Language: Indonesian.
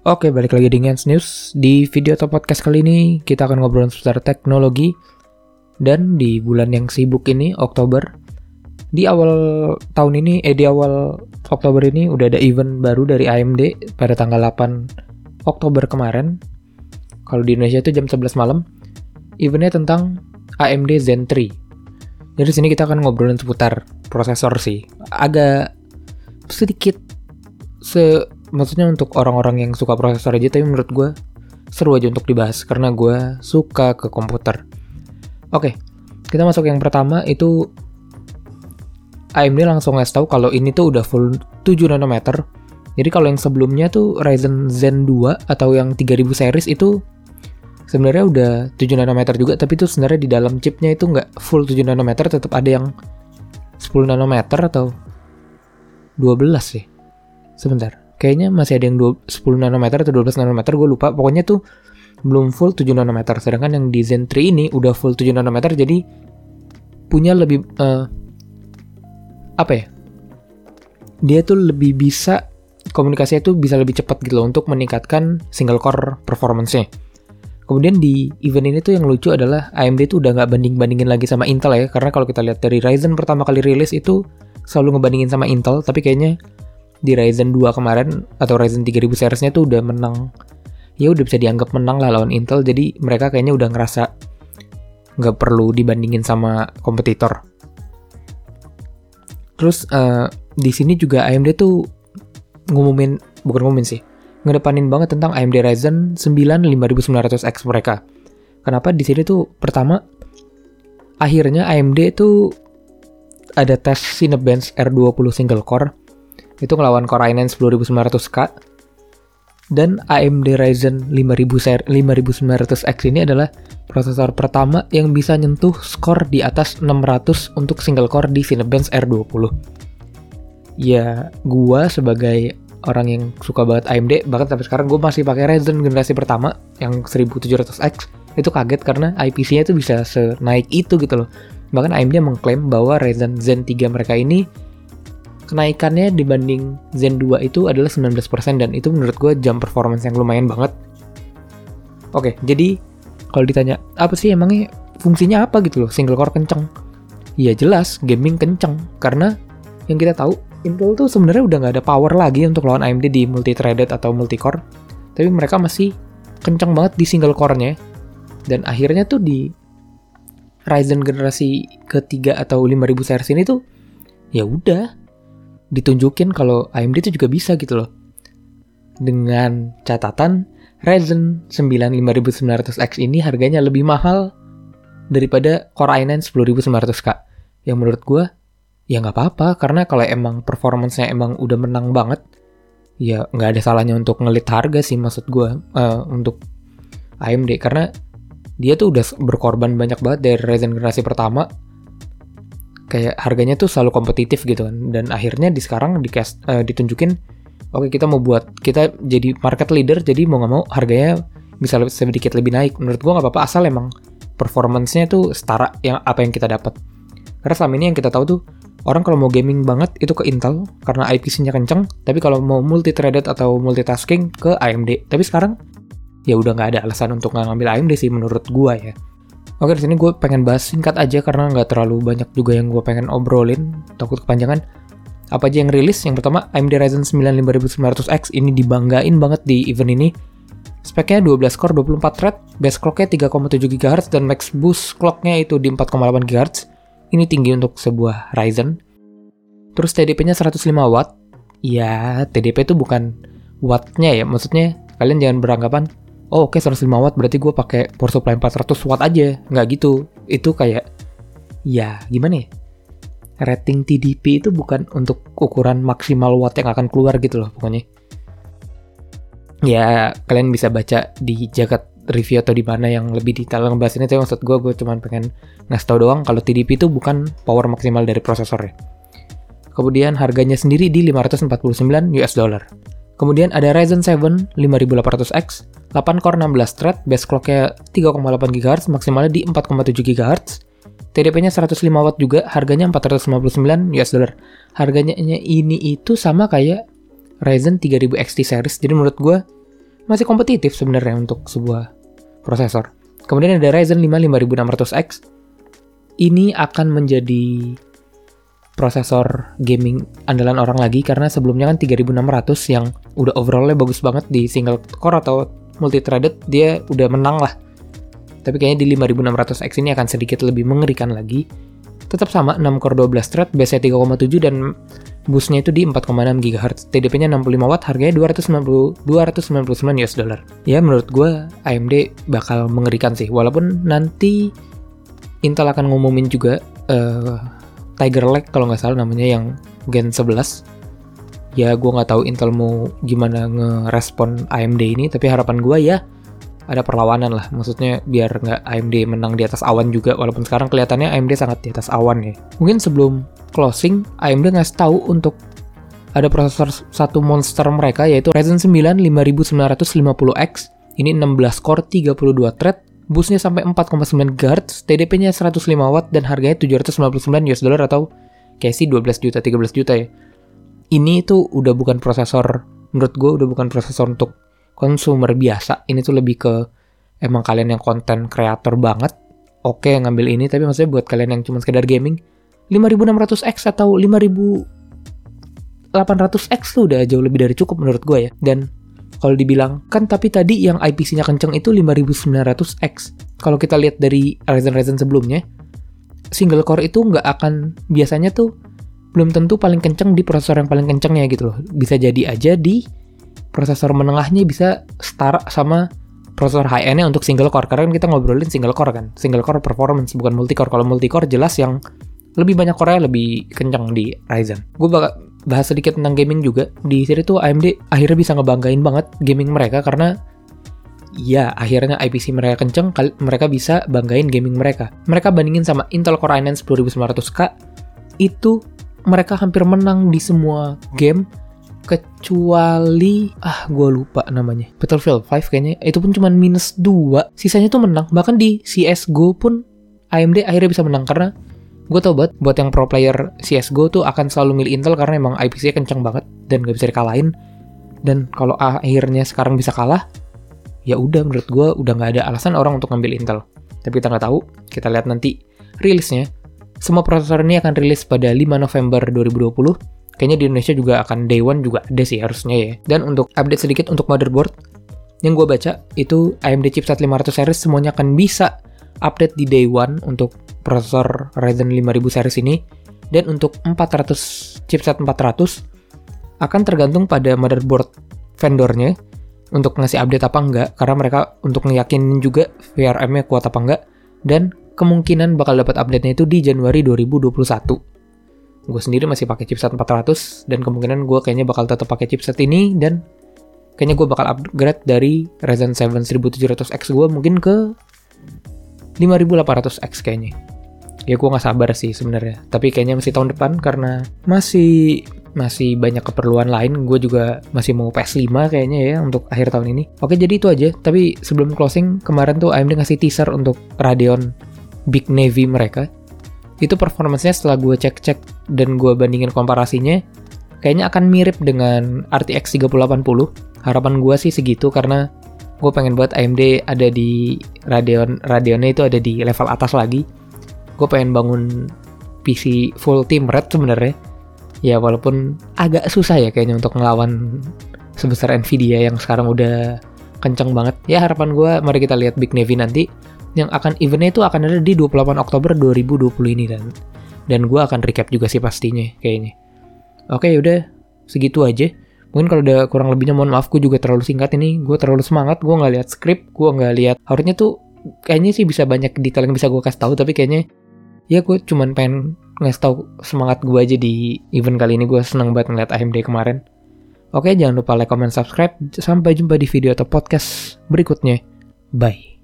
Oke, balik lagi di Ngans News. Di video atau podcast kali ini, kita akan ngobrol seputar teknologi. Dan di bulan yang sibuk ini, Oktober, di awal tahun ini, eh di awal Oktober ini, udah ada event baru dari AMD pada tanggal 8 Oktober kemarin. Kalau di Indonesia itu jam 11 malam. Eventnya tentang AMD Zen 3. Jadi sini kita akan ngobrolin seputar prosesor sih. Agak sedikit se maksudnya untuk orang-orang yang suka prosesor aja tapi menurut gue seru aja untuk dibahas karena gue suka ke komputer. Oke, kita masuk yang pertama itu AMD langsung ngasih tahu kalau ini tuh udah full 7 nanometer. Jadi kalau yang sebelumnya tuh Ryzen Zen 2 atau yang 3000 series itu sebenarnya udah 7 nanometer juga tapi itu sebenarnya di dalam chipnya itu nggak full 7 nanometer tetap ada yang 10 nanometer atau 12 sih. Sebentar kayaknya masih ada yang 10 nanometer atau 12 nanometer gue lupa. Pokoknya tuh belum full 7 nanometer. Sedangkan yang di Zen 3 ini udah full 7 nanometer jadi punya lebih uh, apa ya? Dia tuh lebih bisa komunikasinya tuh bisa lebih cepat gitu loh untuk meningkatkan single core performance-nya. Kemudian di event ini tuh yang lucu adalah AMD tuh udah nggak banding-bandingin lagi sama Intel ya. Karena kalau kita lihat dari Ryzen pertama kali rilis itu selalu ngebandingin sama Intel tapi kayaknya di Ryzen 2 kemarin atau Ryzen 3000 seriesnya tuh udah menang. Ya udah bisa dianggap menang lah lawan Intel jadi mereka kayaknya udah ngerasa nggak perlu dibandingin sama kompetitor. Terus uh, di sini juga AMD tuh ngumumin bukan ngumumin sih ngedepanin banget tentang AMD Ryzen 9 5900X mereka. Kenapa? Di sini tuh pertama akhirnya AMD tuh ada tes Cinebench R20 single core itu ngelawan Core i9 10900K dan AMD Ryzen 5000 5900X ini adalah prosesor pertama yang bisa nyentuh skor di atas 600 untuk single core di Cinebench R20. Ya, gua sebagai orang yang suka banget AMD, bahkan sampai sekarang gue masih pakai Ryzen generasi pertama yang 1700X. Itu kaget karena IPC-nya itu bisa senaik itu gitu loh. Bahkan AMD mengklaim bahwa Ryzen Zen 3 mereka ini kenaikannya dibanding Zen 2 itu adalah 19% dan itu menurut gue jam performance yang lumayan banget. Oke, jadi kalau ditanya apa sih emangnya fungsinya apa gitu loh single core kenceng? Ya jelas gaming kenceng karena yang kita tahu Intel tuh sebenarnya udah nggak ada power lagi untuk lawan AMD di multi threaded atau multi core, tapi mereka masih kenceng banget di single core-nya. Dan akhirnya tuh di Ryzen generasi ketiga atau 5000 series ini tuh ya udah ditunjukin kalau AMD itu juga bisa gitu loh. Dengan catatan Ryzen 9 5900X ini harganya lebih mahal daripada Core i9 10900K. Yang menurut gue ya nggak apa-apa karena kalau emang performance-nya emang udah menang banget ya nggak ada salahnya untuk ngelit harga sih maksud gue uh, untuk AMD karena dia tuh udah berkorban banyak banget dari Ryzen generasi pertama kayak harganya tuh selalu kompetitif gitu kan. Dan akhirnya di sekarang di cast, uh, ditunjukin oke okay, kita mau buat kita jadi market leader jadi mau nggak mau harganya bisa lebih, sedikit lebih naik. Menurut gua nggak apa-apa asal emang performancenya tuh setara yang apa yang kita dapat. Karena selama ini yang kita tahu tuh orang kalau mau gaming banget itu ke Intel karena IPC-nya kenceng tapi kalau mau multi threaded atau multitasking ke AMD tapi sekarang ya udah nggak ada alasan untuk ngambil AMD sih menurut gua ya Oke, di sini gue pengen bahas singkat aja karena nggak terlalu banyak juga yang gue pengen obrolin, takut kepanjangan. Apa aja yang rilis? Yang pertama, AMD Ryzen 9 5900X ini dibanggain banget di event ini. Speknya 12 core 24 thread, base clocknya 3,7 GHz dan max boost clocknya itu di 4,8 GHz. Ini tinggi untuk sebuah Ryzen. Terus TDP-nya 105 watt. Ya, TDP itu bukan wattnya ya, maksudnya kalian jangan beranggapan oh oke okay, 105 watt berarti gue pakai power supply 400 watt aja. Nggak gitu. Itu kayak ya gimana ya? Rating TDP itu bukan untuk ukuran maksimal watt yang akan keluar gitu loh pokoknya. Ya kalian bisa baca di jagat review atau di mana yang lebih detail ngebahas ini. Tapi maksud gue gue cuma pengen ngasih tau doang kalau TDP itu bukan power maksimal dari prosesornya. Kemudian harganya sendiri di 549 US dollar kemudian ada Ryzen 7 5800X 8 core 16 thread, base clocknya 3,8 GHz, maksimalnya di 4,7 GHz. TDP-nya 105 watt juga, harganya 459 US dollar. Harganya ini itu sama kayak Ryzen 3000 XT series. Jadi menurut gue masih kompetitif sebenarnya untuk sebuah prosesor. Kemudian ada Ryzen 5 5600X. Ini akan menjadi prosesor gaming andalan orang lagi karena sebelumnya kan 3600 yang udah overallnya bagus banget di single core atau multi threaded dia udah menang lah. Tapi kayaknya di 5600X ini akan sedikit lebih mengerikan lagi. Tetap sama 6 core 12 thread, base 3,7 dan boostnya itu di 4,6 GHz. TDP-nya 65 watt, harganya 290 299 US dollar. Ya menurut gue AMD bakal mengerikan sih, walaupun nanti Intel akan ngumumin juga uh, Tiger Lake kalau nggak salah namanya yang Gen 11 ya gue nggak tahu Intel mau gimana ngerespon AMD ini tapi harapan gue ya ada perlawanan lah. Maksudnya biar nggak AMD menang di atas awan juga walaupun sekarang kelihatannya AMD sangat di atas awan ya. Mungkin sebelum closing AMD ngasih tahu untuk ada prosesor satu monster mereka yaitu Ryzen 9 5950X ini 16 core 32 thread boostnya sampai 4,9 GHz, TDP-nya 105 watt dan harganya 799 US dollar atau kayak sih 12 juta, 13 juta ya. Ini tuh udah bukan prosesor, menurut gue udah bukan prosesor untuk konsumer biasa. Ini tuh lebih ke emang kalian yang konten kreator banget, oke ngambil ini, tapi maksudnya buat kalian yang cuma sekedar gaming, 5600X atau 5800X tuh udah jauh lebih dari cukup menurut gue ya. Dan kalau dibilang, kan tapi tadi yang IPC-nya kenceng itu 5900X. Kalau kita lihat dari Ryzen-Ryzen sebelumnya, single core itu nggak akan biasanya tuh belum tentu paling kenceng di prosesor yang paling kencengnya gitu loh. Bisa jadi aja di prosesor menengahnya bisa setara sama prosesor high end-nya untuk single core. Karena kan kita ngobrolin single core kan. Single core performance bukan multi core. Kalau multi core jelas yang lebih banyak core lebih kenceng di Ryzen. Gue bakal bahas sedikit tentang gaming juga. Di sini tuh AMD akhirnya bisa ngebanggain banget gaming mereka karena ya akhirnya IPC mereka kenceng, mereka bisa banggain gaming mereka. Mereka bandingin sama Intel Core i9 10900K, itu mereka hampir menang di semua game kecuali ah gue lupa namanya. Battlefield 5 kayaknya. Itu pun cuma minus 2 sisanya tuh menang. Bahkan di CSGO pun AMD akhirnya bisa menang. Karena gue tau banget buat yang pro player CSGO tuh akan selalu milih Intel karena emang IPC kenceng banget dan gak bisa dikalahin. Dan kalau akhirnya sekarang bisa kalah ya udah menurut gue udah nggak ada alasan orang untuk ngambil Intel. Tapi kita nggak tahu. Kita lihat nanti rilisnya semua prosesor ini akan rilis pada 5 November 2020 kayaknya di Indonesia juga akan day one juga ada sih harusnya ya. Dan untuk update sedikit untuk motherboard yang gue baca itu AMD chipset 500 series semuanya akan bisa update di day one untuk prosesor Ryzen 5000 series ini. Dan untuk 400 chipset 400 akan tergantung pada motherboard vendornya untuk ngasih update apa enggak. Karena mereka untuk ngeyakinin juga VRM-nya kuat apa enggak. Dan kemungkinan bakal dapat update-nya itu di Januari 2021 gue sendiri masih pakai chipset 400 dan kemungkinan gue kayaknya bakal tetap pakai chipset ini dan kayaknya gue bakal upgrade dari Ryzen 7 1700X gue mungkin ke 5800X kayaknya. Ya gue nggak sabar sih sebenarnya. Tapi kayaknya masih tahun depan karena masih masih banyak keperluan lain. Gue juga masih mau PS5 kayaknya ya untuk akhir tahun ini. Oke jadi itu aja. Tapi sebelum closing kemarin tuh AMD ngasih teaser untuk Radeon Big Navy mereka itu performancenya setelah gue cek-cek dan gue bandingin komparasinya kayaknya akan mirip dengan RTX 3080 harapan gue sih segitu karena gue pengen buat AMD ada di Radeon Radeonnya itu ada di level atas lagi. Gue pengen bangun PC full team red sebenarnya. Ya walaupun agak susah ya kayaknya untuk ngelawan sebesar Nvidia yang sekarang udah kenceng banget. Ya harapan gue mari kita lihat Big Navy nanti yang akan eventnya itu akan ada di 28 Oktober 2020 ini dan. Dan gue akan recap juga sih pastinya kayaknya. Oke yaudah segitu aja. Mungkin kalau udah kurang lebihnya mohon maaf gue juga terlalu singkat ini. Gue terlalu semangat gue nggak lihat skrip gue nggak lihat. Harusnya tuh kayaknya sih bisa banyak detail yang bisa gue kasih tahu tapi kayaknya ya gue cuman pengen ngasih tahu semangat gue aja di event kali ini. Gue seneng banget ngeliat AMD kemarin. Oke jangan lupa like comment subscribe. Sampai jumpa di video atau podcast berikutnya. Bye